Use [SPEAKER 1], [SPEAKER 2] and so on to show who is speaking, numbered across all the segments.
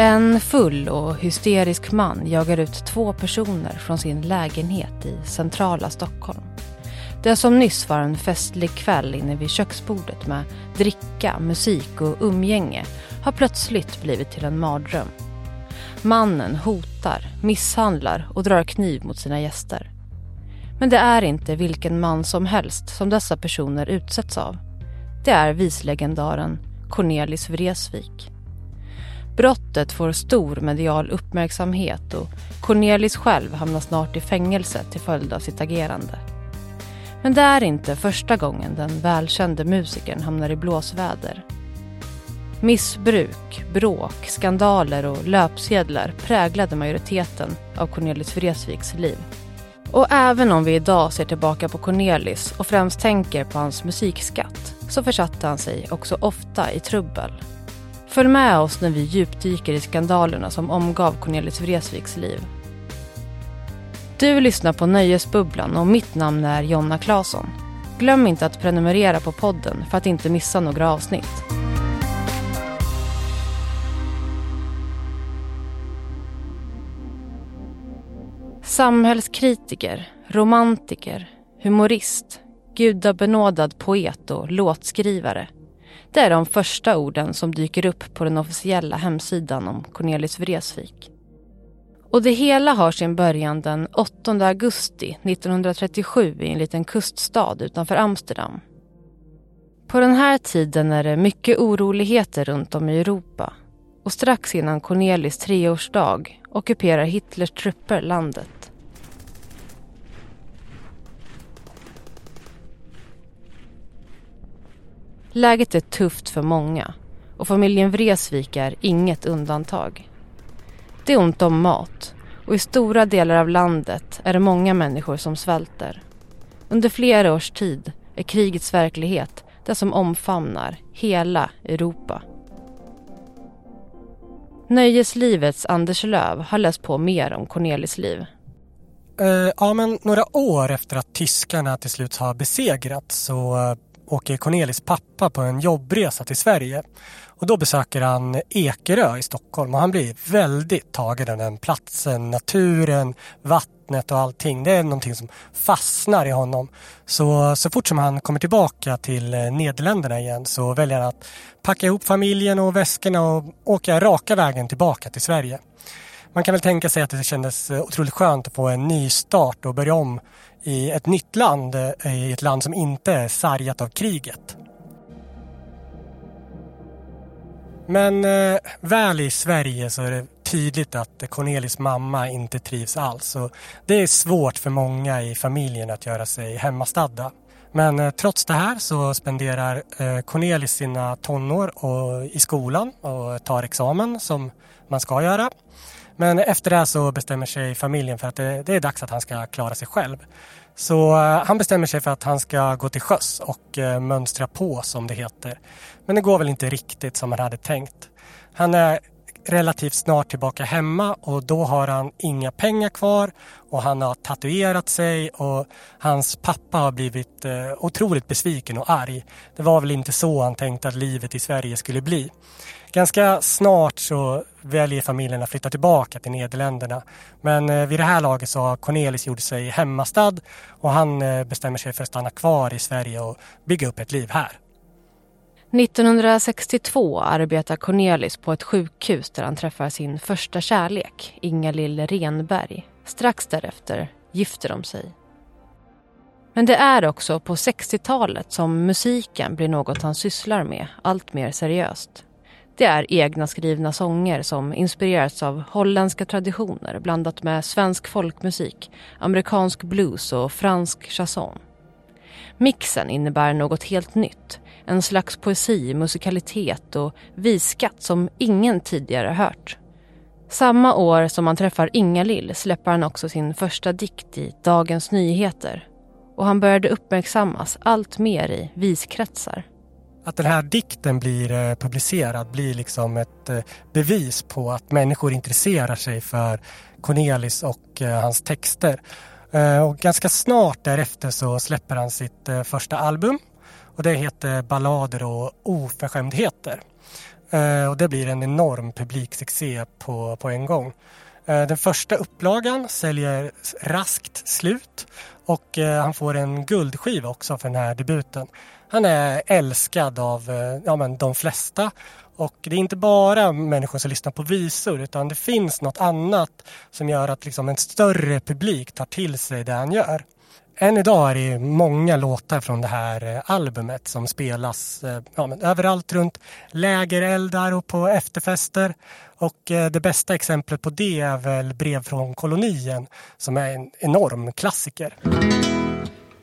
[SPEAKER 1] En full och hysterisk man jagar ut två personer från sin lägenhet i centrala Stockholm. Det som nyss var en festlig kväll inne vid köksbordet med dricka, musik och umgänge har plötsligt blivit till en mardröm. Mannen hotar, misshandlar och drar kniv mot sina gäster. Men det är inte vilken man som helst som dessa personer utsätts av. Det är vislegendaren Cornelis Vreeswijk. Brottet får stor medial uppmärksamhet och Cornelis själv hamnar snart i fängelse till följd av sitt agerande. Men det är inte första gången den välkände musikern hamnar i blåsväder. Missbruk, bråk, skandaler och löpsedlar präglade majoriteten av Cornelis Vreeswijks liv. Och även om vi idag ser tillbaka på Cornelis och främst tänker på hans musikskatt så försatte han sig också ofta i trubbel. Följ med oss när vi djupdyker i skandalerna som omgav Cornelis Vreeswijks liv. Du lyssnar på Nöjesbubblan och mitt namn är Jonna Claesson. Glöm inte att prenumerera på podden för att inte missa några avsnitt. Samhällskritiker, romantiker, humorist, gudabenådad poet och låtskrivare. Det är de första orden som dyker upp på den officiella hemsidan om Cornelis Vreeswijk. Och det hela har sin början den 8 augusti 1937 i en liten kuststad utanför Amsterdam. På den här tiden är det mycket oroligheter runt om i Europa och strax innan Cornelis treårsdag ockuperar Hitlers trupper landet. Läget är tufft för många och familjen Vreeswijk är inget undantag. Det är ont om mat och i stora delar av landet är det många människor som svälter. Under flera års tid är krigets verklighet det som omfamnar hela Europa. Nöjeslivets Anders Löv har läst på mer om Cornelis liv.
[SPEAKER 2] Uh, ja, men några år efter att tyskarna till slut har besegrats så eh, åker Cornelis pappa på en jobbresa till Sverige. Och då besöker han Ekerö i Stockholm och han blir väldigt tagen av den platsen, naturen, vattnet och allting. Det är någonting som fastnar i honom. Så, så fort som han kommer tillbaka till eh, Nederländerna igen så väljer han att packa ihop familjen och väskorna och åka raka vägen tillbaka till Sverige. Man kan väl tänka sig att det kändes eh, otroligt skönt att få en ny start och börja om i ett nytt land, eh, i ett land som inte är sargat av kriget. Men eh, väl i Sverige så är det tydligt att Cornelis mamma inte trivs alls. Och det är svårt för många i familjen att göra sig hemmastadda. Men trots det här så spenderar Cornelis sina tonår och, i skolan och tar examen som man ska göra. Men efter det så bestämmer sig familjen för att det, det är dags att han ska klara sig själv. Så eh, han bestämmer sig för att han ska gå till sjöss och eh, mönstra på som det heter. Men det går väl inte riktigt som han hade tänkt. Han är relativt snart tillbaka hemma och då har han inga pengar kvar och han har tatuerat sig och hans pappa har blivit eh, otroligt besviken och arg. Det var väl inte så han tänkte att livet i Sverige skulle bli. Ganska snart så väljer familjen att flytta tillbaka till Nederländerna. Men eh, vid det här laget så har Cornelis gjort sig hemmastad och han eh, bestämmer sig för att stanna kvar i Sverige och bygga upp ett liv här.
[SPEAKER 1] 1962 arbetar Cornelis på ett sjukhus där han träffar sin första kärlek, Inga-Lill Renberg. Strax därefter gifter de sig. Men det är också på 60-talet som musiken blir något han sysslar med allt mer seriöst. Det är egna skrivna sånger som inspirerats av holländska traditioner blandat med svensk folkmusik, amerikansk blues och fransk chanson. Mixen innebär något helt nytt. En slags poesi, musikalitet och visskatt som ingen tidigare hört. Samma år som han träffar Inga-Lill släpper han också sin första dikt i Dagens Nyheter. Och han började uppmärksammas allt mer i viskretsar.
[SPEAKER 2] Att den här dikten blir eh, publicerad blir liksom ett eh, bevis på att människor intresserar sig för Cornelis och eh, hans texter. Och ganska snart därefter så släpper han sitt första album och det heter Ballader och oförskämdheter. Och det blir en enorm publiksuccé på, på en gång. Den första upplagan säljer raskt slut och han får en guldskiva också för den här debuten. Han är älskad av eh, ja, men de flesta. Och det är inte bara människor som lyssnar på visor utan det finns något annat som gör att liksom en större publik tar till sig det han gör. Än idag är det många låtar från det här eh, albumet som spelas eh, ja, men överallt runt lägereldar och på efterfester. Och det bästa exemplet på det är väl Brev från kolonien som är en enorm klassiker.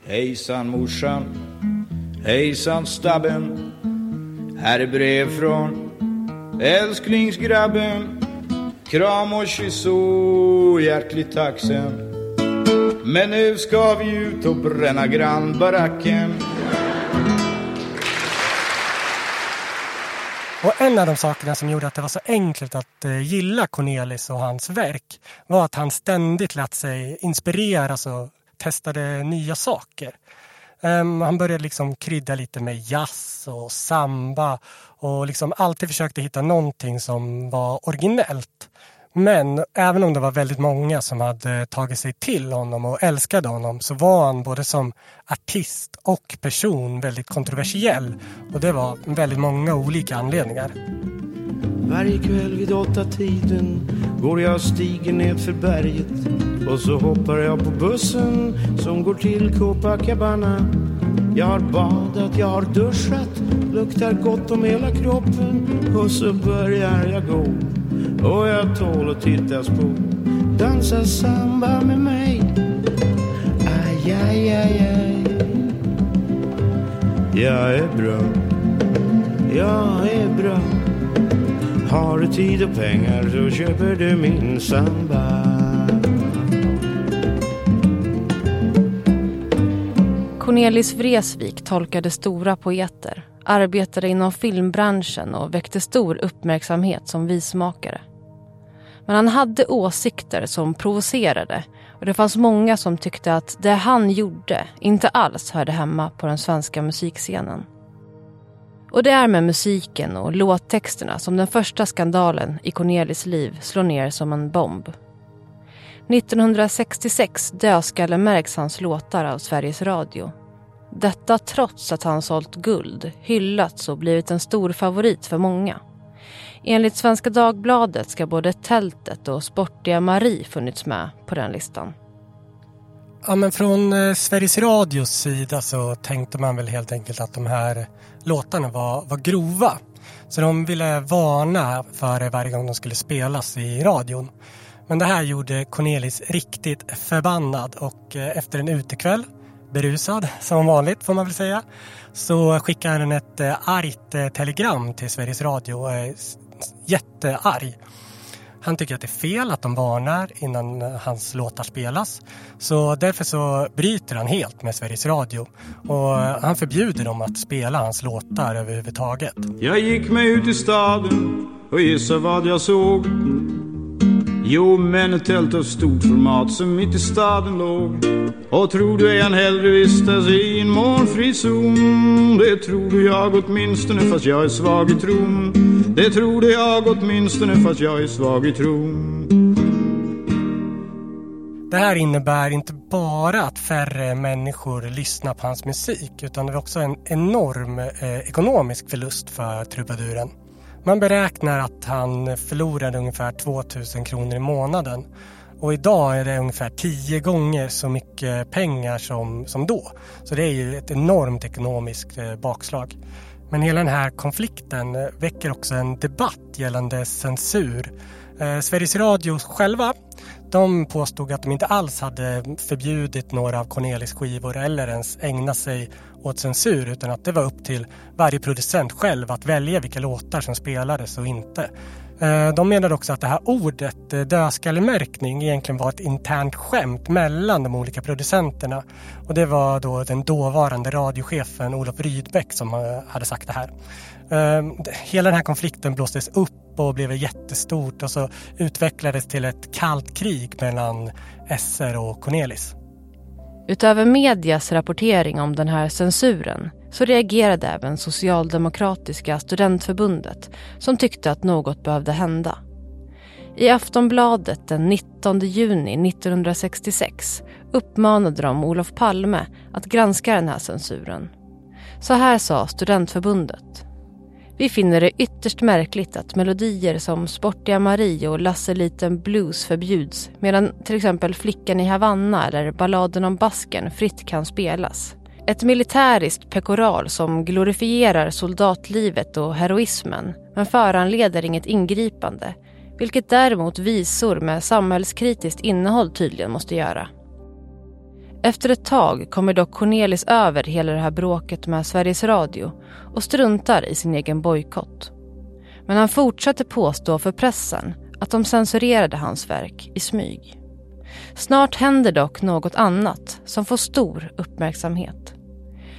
[SPEAKER 3] Hejsan morsan Hejsan stabben, här är brev från älsklingsgrabben. Kram och kyss och hjärtligt tacksam. Men nu ska vi ut och bränna grannbaracken.
[SPEAKER 2] Och en av de sakerna som gjorde att det var så enkelt att eh, gilla Cornelis och hans verk var att han ständigt lät sig inspireras och testade nya saker. Um, han började liksom krydda lite med jazz och samba och liksom alltid försökte hitta någonting som var originellt. Men även om det var väldigt många som hade tagit sig till honom och älskade honom så var han både som artist och person väldigt kontroversiell. Och det var väldigt många olika anledningar.
[SPEAKER 4] Varje kväll vid åtta tiden går jag stigen ned för berget och så hoppar jag på bussen som går till Copacabana. Jag har badat, jag har duschat, luktar gott om hela kroppen och så börjar jag gå och jag tål att tittas på. Dansa samba med mig. Aj, aj, aj, aj. Jag är bra. Jag är bra. Har du tid och pengar så köper du min samba.
[SPEAKER 1] Cornelis Vreeswijk tolkade stora poeter, arbetade inom filmbranschen och väckte stor uppmärksamhet som vismakare. Men han hade åsikter som provocerade och det fanns många som tyckte att det han gjorde inte alls hörde hemma på den svenska musikscenen. Och det är med musiken och låttexterna som den första skandalen i Cornelis liv slår ner som en bomb. 1966 dödskallemärks hans låtar av Sveriges Radio. Detta trots att han sålt guld, hyllats och blivit en stor favorit för många. Enligt Svenska Dagbladet ska både Tältet och Sportiga Marie funnits med på den listan.
[SPEAKER 2] Ja, men från eh, Sveriges Radios sida så tänkte man väl helt enkelt att de här låtarna var, var grova. Så de ville varna för det varje gång de skulle spelas i radion. Men det här gjorde Cornelis riktigt förbannad och eh, efter en utekväll, berusad som vanligt får man väl säga, så skickade han ett eh, argt eh, telegram till Sveriges Radio. Jättearg. Han tycker att det är fel att de varnar innan eh, hans låtar spelas. Så därför så bryter han helt med Sveriges Radio och eh, han förbjuder dem att spela hans låtar överhuvudtaget.
[SPEAKER 3] Jag gick mig ut i staden och gissa vad jag såg. Jo, men ett tält av stort format som mitt i staden låg. Och tror du han hellre vistas i en molnfri zon? Det tror du jag åtminstone fast jag är svag i tron. Det tror du jag åtminstone fast jag är svag i tron.
[SPEAKER 2] Det här innebär inte bara att färre människor lyssnar på hans musik utan det är också en enorm eh, ekonomisk förlust för trubaduren. Man beräknar att han förlorade ungefär 2000 kronor i månaden och idag är det ungefär tio gånger så mycket pengar som, som då. Så det är ju ett enormt ekonomiskt eh, bakslag. Men hela den här konflikten eh, väcker också en debatt gällande censur. Eh, Sveriges Radio själva de påstod att de inte alls hade förbjudit några av Cornelis skivor eller ens ägnat sig åt censur utan att det var upp till varje producent själv att välja vilka låtar som spelades och inte. Eh, de menade också att det här ordet eh, dödskallemärkning egentligen var ett internt skämt mellan de olika producenterna. Och det var då den dåvarande radiochefen Olof Rydbeck som eh, hade sagt det här. Hela den här konflikten blåstes upp och blev jättestort och så utvecklades till ett kallt krig mellan SR och Cornelis.
[SPEAKER 1] Utöver medias rapportering om den här censuren så reagerade även Socialdemokratiska studentförbundet som tyckte att något behövde hända. I Aftonbladet den 19 juni 1966 uppmanade de Olof Palme att granska den här censuren. Så här sa studentförbundet. Vi finner det ytterst märkligt att melodier som Sportiga Marie och Lasse Liten Blues förbjuds medan till exempel Flickan i Havanna eller Balladen om basken fritt kan spelas. Ett militäriskt pekoral som glorifierar soldatlivet och heroismen men föranleder inget ingripande vilket däremot visor med samhällskritiskt innehåll tydligen måste göra. Efter ett tag kommer dock Cornelis över hela det här bråket med Sveriges Radio och struntar i sin egen bojkott. Men han fortsätter påstå för pressen att de censurerade hans verk i smyg. Snart händer dock något annat som får stor uppmärksamhet.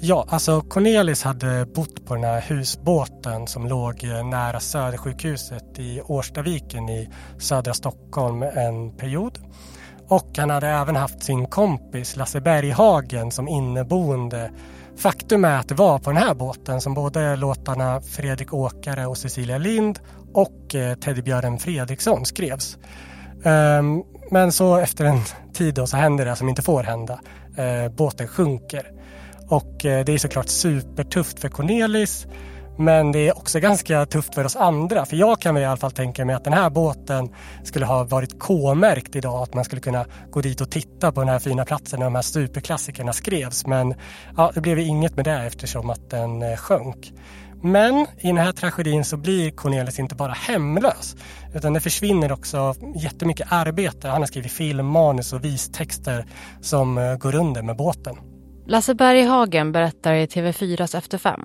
[SPEAKER 2] Ja, alltså Cornelis hade bott på den här husbåten som låg eh, nära Södersjukhuset i Årstaviken i södra Stockholm en period. Och han hade även haft sin kompis Lasse Berghagen som inneboende. Faktum är att det var på den här båten som både låtarna Fredrik Åkare och Cecilia Lind och eh, Teddybjörnen Fredriksson skrevs. Ehm, men så efter en tid då så händer det som inte får hända. Eh, båten sjunker. Och eh, det är såklart supertufft för Cornelis. Men det är också ganska tufft för oss andra. För jag kan väl i alla fall tänka mig att den här båten skulle ha varit K-märkt idag. Att man skulle kunna gå dit och titta på den här fina platsen när de här superklassikerna skrevs. Men ja, det blev inget med det eftersom att den eh, sjönk. Men i den här tragedin så blir Cornelis inte bara hemlös utan det försvinner också jättemycket arbete. Han har skrivit film, manus och vistexter som eh, går under med båten.
[SPEAKER 1] Lasse Berghagen berättar i TV4s Efter fem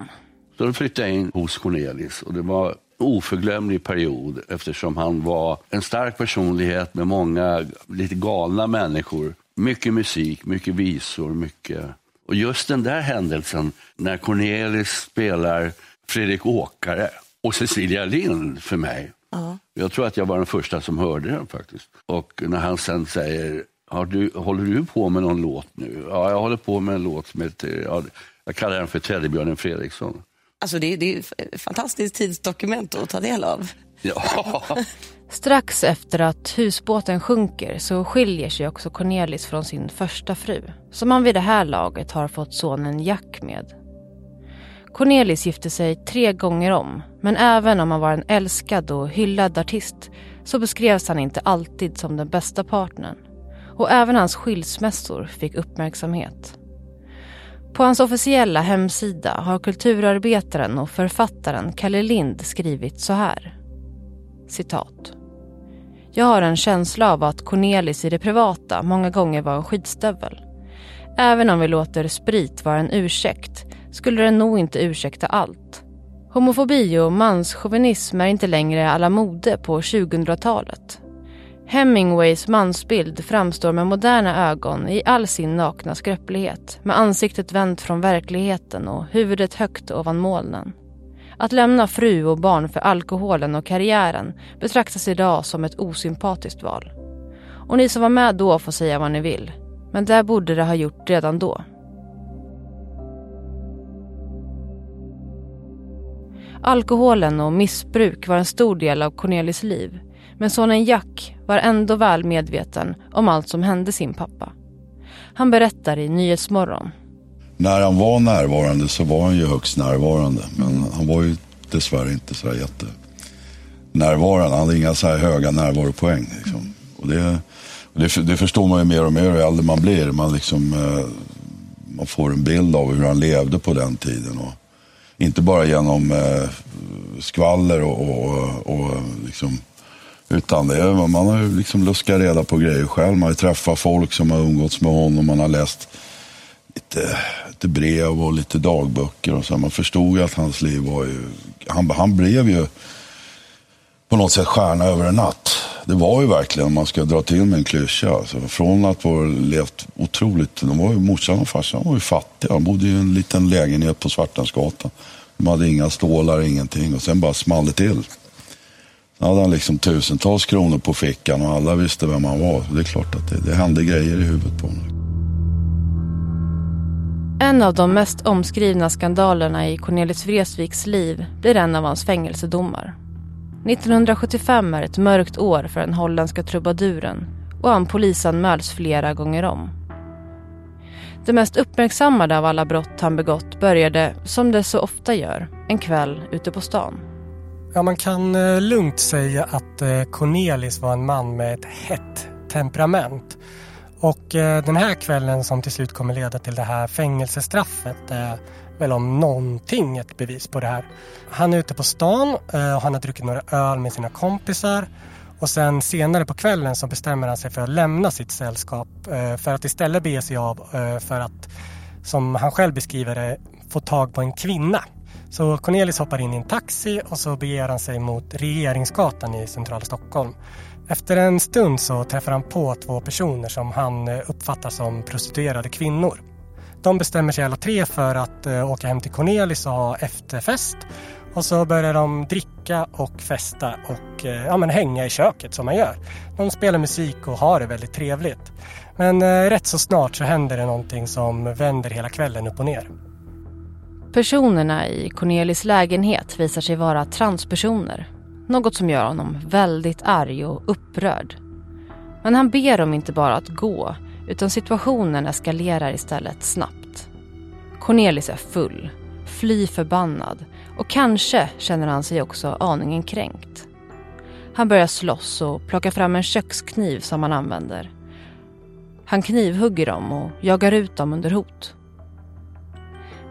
[SPEAKER 5] så då flyttade jag in hos Cornelis och det var en oförglömlig period eftersom han var en stark personlighet med många lite galna människor. Mycket musik, mycket visor, mycket... Och just den där händelsen när Cornelis spelar Fredrik Åkare och Cecilia Lind för mig. Uh. Jag tror att jag var den första som hörde den faktiskt. Och när han sen säger, Har du, håller du på med någon låt nu? Ja, jag håller på med en låt som heter, ja, jag kallar den för Teddybjörnen Fredriksson.
[SPEAKER 6] Alltså det, det är ett fantastiskt tidsdokument att ta del av.
[SPEAKER 5] Ja.
[SPEAKER 1] Strax efter att husbåten sjunker så skiljer sig också Cornelis från sin första fru. Som han vid det här laget har fått sonen Jack med. Cornelis gifte sig tre gånger om. Men även om han var en älskad och hyllad artist så beskrevs han inte alltid som den bästa partnern. Och även hans skilsmässor fick uppmärksamhet. På hans officiella hemsida har kulturarbetaren och författaren Kalle Lind skrivit så här. Citat. Jag har en känsla av att Cornelis i det privata många gånger var en skitstövel. Även om vi låter sprit vara en ursäkt skulle den nog inte ursäkta allt. Homofobi och manschauvinism är inte längre alla mode på 2000-talet. Hemingways mansbild framstår med moderna ögon i all sin nakna skröplighet med ansiktet vänt från verkligheten och huvudet högt ovan molnen. Att lämna fru och barn för alkoholen och karriären betraktas idag som ett osympatiskt val. Och ni som var med då får säga vad ni vill. Men det borde det ha gjort redan då. Alkoholen och missbruk var en stor del av Cornelis liv men sonen Jack var ändå väl medveten om allt som hände sin pappa. Han berättar i Nyhetsmorgon.
[SPEAKER 7] När han var närvarande så var han ju högst närvarande. Men han var ju dessvärre inte så jätte närvarande. Han hade inga så här höga närvaropoäng. Liksom. Och det, det, det, förstår man ju mer och mer ju äldre man blir. Man, liksom, eh, man får en bild av hur han levde på den tiden. Och inte bara genom eh, skvaller och, och, och liksom, utan det, man har ju liksom luskat reda på grejer själv. Man har ju träffat folk som har umgåtts med honom. Man har läst lite, lite brev och lite dagböcker. Och så. Man förstod ju att hans liv var ju... Han, han blev ju på något sätt stjärna över en natt. Det var ju verkligen, om man ska dra till med en klyscha. Alltså, från att ha levt otroligt... De var ju, morsan och farsan var ju fattiga. De bodde i en liten lägenhet på Svartensgatan. De hade inga stålar, ingenting. Och sen bara small det till. Då hade han liksom tusentals kronor på fickan och alla visste vem han var. Det är klart att det, det hände grejer i huvudet på honom.
[SPEAKER 1] En av de mest omskrivna skandalerna i Cornelis Vreeswijks liv blir en av hans fängelsedomar. 1975 är ett mörkt år för den holländska trubaduren och han polisanmäls flera gånger om. Det mest uppmärksammade av alla brott han begått började, som det så ofta gör, en kväll ute på stan.
[SPEAKER 2] Ja, man kan eh, lugnt säga att eh, Cornelis var en man med ett hett temperament. Och eh, den här kvällen som till slut kommer leda till det här fängelsestraffet är väl om någonting ett bevis på det här. Han är ute på stan och han har druckit några öl med sina kompisar och sen senare på kvällen så bestämmer han sig för att lämna sitt sällskap för att istället bege sig av för att, som han själv beskriver det, få tag på en kvinna. Så Cornelis hoppar in i en taxi och så beger han sig mot Regeringsgatan i centrala Stockholm. Efter en stund så träffar han på två personer som han eh, uppfattar som prostituerade kvinnor. De bestämmer sig alla tre för att eh, åka hem till Cornelis och ha efterfest. Och så börjar de dricka och festa och eh, ja, men hänga i köket som man gör. De spelar musik och har det väldigt trevligt. Men eh, rätt så snart så händer det någonting som vänder hela kvällen upp och ner.
[SPEAKER 1] Personerna i Cornelis lägenhet visar sig vara transpersoner. Något som gör honom väldigt arg och upprörd. Men han ber dem inte bara att gå, utan situationen eskalerar istället snabbt. Cornelis är full, fly förbannad och kanske känner han sig också aningen kränkt. Han börjar slåss och plockar fram en kökskniv som han använder. Han knivhugger dem och jagar ut dem under hot.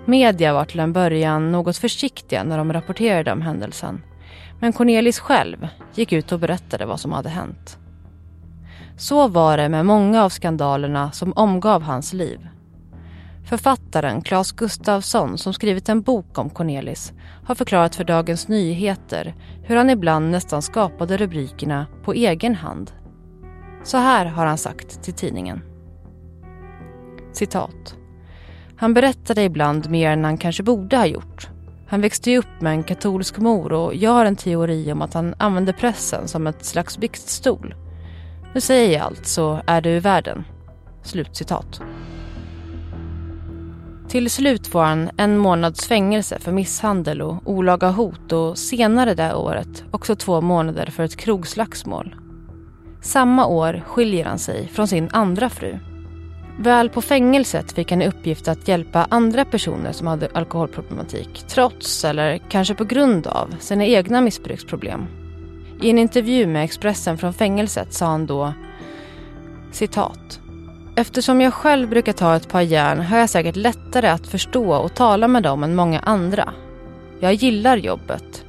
[SPEAKER 1] Media var till en början något försiktiga när de rapporterade om händelsen. Men Cornelis själv gick ut och berättade vad som hade hänt. Så var det med många av skandalerna som omgav hans liv. Författaren Claes Gustafsson som skrivit en bok om Cornelis har förklarat för Dagens Nyheter hur han ibland nästan skapade rubrikerna på egen hand. Så här har han sagt till tidningen. Citat. Han berättade ibland mer än han kanske borde ha gjort. Han växte ju upp med en katolsk mor och jag har en teori om att han använde pressen som ett slags biktstol. Nu säger jag allt så är du ur världen. Slutcitat. Till slut får han en månads fängelse för misshandel och olaga hot och senare det året också två månader för ett krogslagsmål. Samma år skiljer han sig från sin andra fru Väl på fängelset fick han i uppgift att hjälpa andra personer som hade alkoholproblematik trots, eller kanske på grund av, sina egna missbruksproblem. I en intervju med Expressen från fängelset sa han då citat. Eftersom jag själv brukar ta ett par järn har jag säkert lättare att förstå och tala med dem än många andra. Jag gillar jobbet.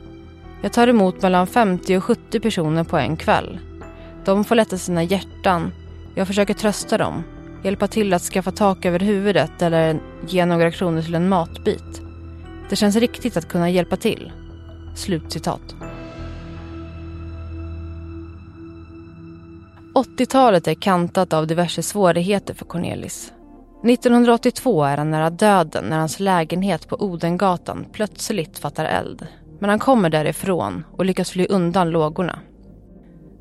[SPEAKER 1] Jag tar emot mellan 50 och 70 personer på en kväll. De får lätta sina hjärtan. Jag försöker trösta dem hjälpa till att skaffa tak över huvudet eller ge några kronor till en matbit. Det känns riktigt att kunna hjälpa till. Slutcitat. 80-talet är kantat av diverse svårigheter för Cornelis. 1982 är han nära döden när hans lägenhet på Odengatan plötsligt fattar eld. Men han kommer därifrån och lyckas fly undan lågorna.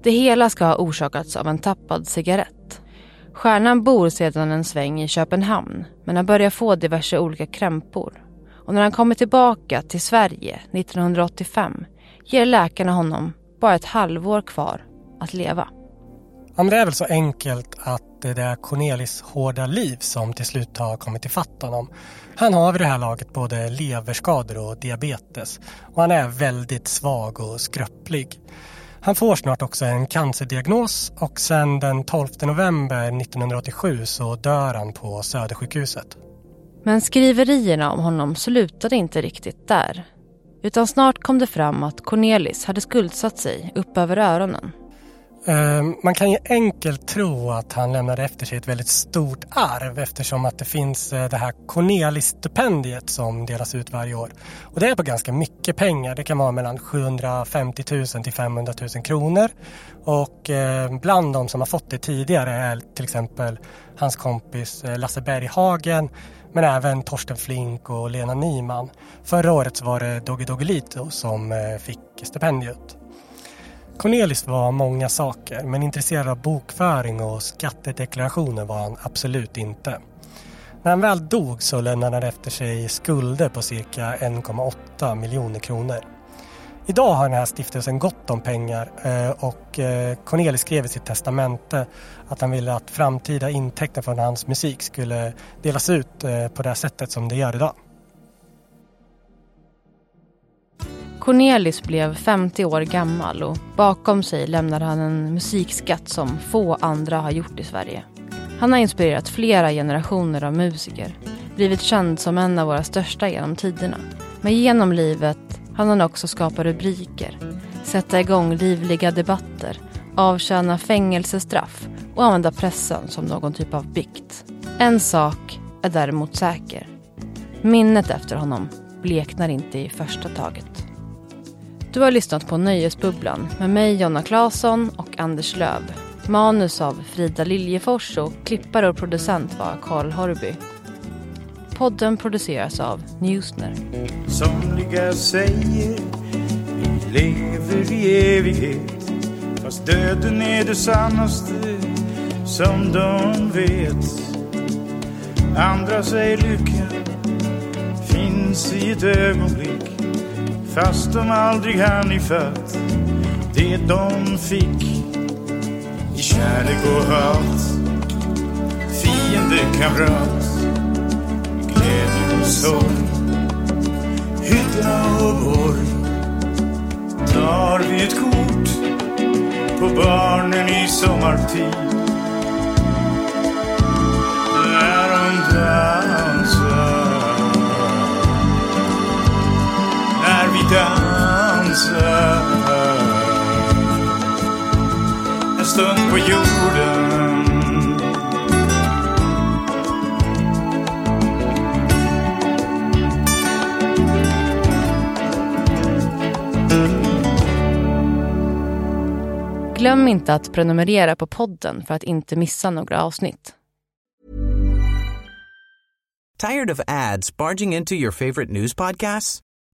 [SPEAKER 1] Det hela ska ha orsakats av en tappad cigarett. Stjärnan bor sedan en sväng i Köpenhamn men han börjar få diverse olika krämpor. Och när han kommer tillbaka till Sverige 1985 ger läkarna honom bara ett halvår kvar att leva.
[SPEAKER 2] Ja, det är väl så enkelt att det är Cornelis hårda liv som till slut har kommit ifatt honom. Han har vid det här laget både leverskador och diabetes och han är väldigt svag och skröplig. Han får snart också en cancerdiagnos och sen den 12 november 1987 så dör han på Södersjukhuset.
[SPEAKER 1] Men skriverierna om honom slutade inte riktigt där. Utan snart kom det fram att Cornelis hade skuldsatt sig upp över öronen.
[SPEAKER 2] Ehm, man kan ju enkelt tro att han lämnade efter sig ett väldigt stort arv eftersom att det finns eh, det här Cornelis-stipendiet som delas ut varje år. Och det är på ganska mycket pengar. Det kan vara mellan 750 000 till 500 000 kronor. Och ehm, bland de som har fått det tidigare är till exempel hans kompis eh, Lasse Berghagen men även Torsten Flink och Lena Nyman. Förra året så var det Doggy Doggelito som eh, fick stipendiet. Cornelis var många saker men intresserad av bokföring och skattedeklarationer var han absolut inte. När han väl dog så lämnade han efter sig skulder på cirka 1,8 miljoner kronor. Idag har den här stiftelsen gott om pengar eh, och eh, Cornelis skrev i sitt testamente att han ville att framtida intäkter från hans musik skulle delas ut eh, på det sättet som det gör idag.
[SPEAKER 1] Cornelis blev 50 år gammal och bakom sig lämnade han en musikskatt som få andra har gjort i Sverige. Han har inspirerat flera generationer av musiker, blivit känd som en av våra största genom tiderna. Men genom livet hann han också skapa rubriker, sätta igång livliga debatter, avtjäna fängelsestraff och använda pressen som någon typ av bikt. En sak är däremot säker. Minnet efter honom bleknar inte i första taget. Du har lyssnat på Nöjesbubblan med mig Jonna Claesson och Anders Löv. Manus av Frida Liljefors och klippare och producent var Karl Horby. Podden produceras av Newsner.
[SPEAKER 3] Somliga säger vi lever i evighet fast döden är det sannaste som de vet. Andra säger lyckan finns i ett ögonblick fast de aldrig hann ifatt det de fick i kärlek och hat. Fiende, kamrat, glädje och sorg, hydda och borg. Tar vi ett kort på barnen i sommartid när de dansar dansar en stund på jorden
[SPEAKER 1] Glöm inte att prenumerera på podden för att inte missa några avsnitt.
[SPEAKER 8] Tired of ads barging into your favorite news podcasts?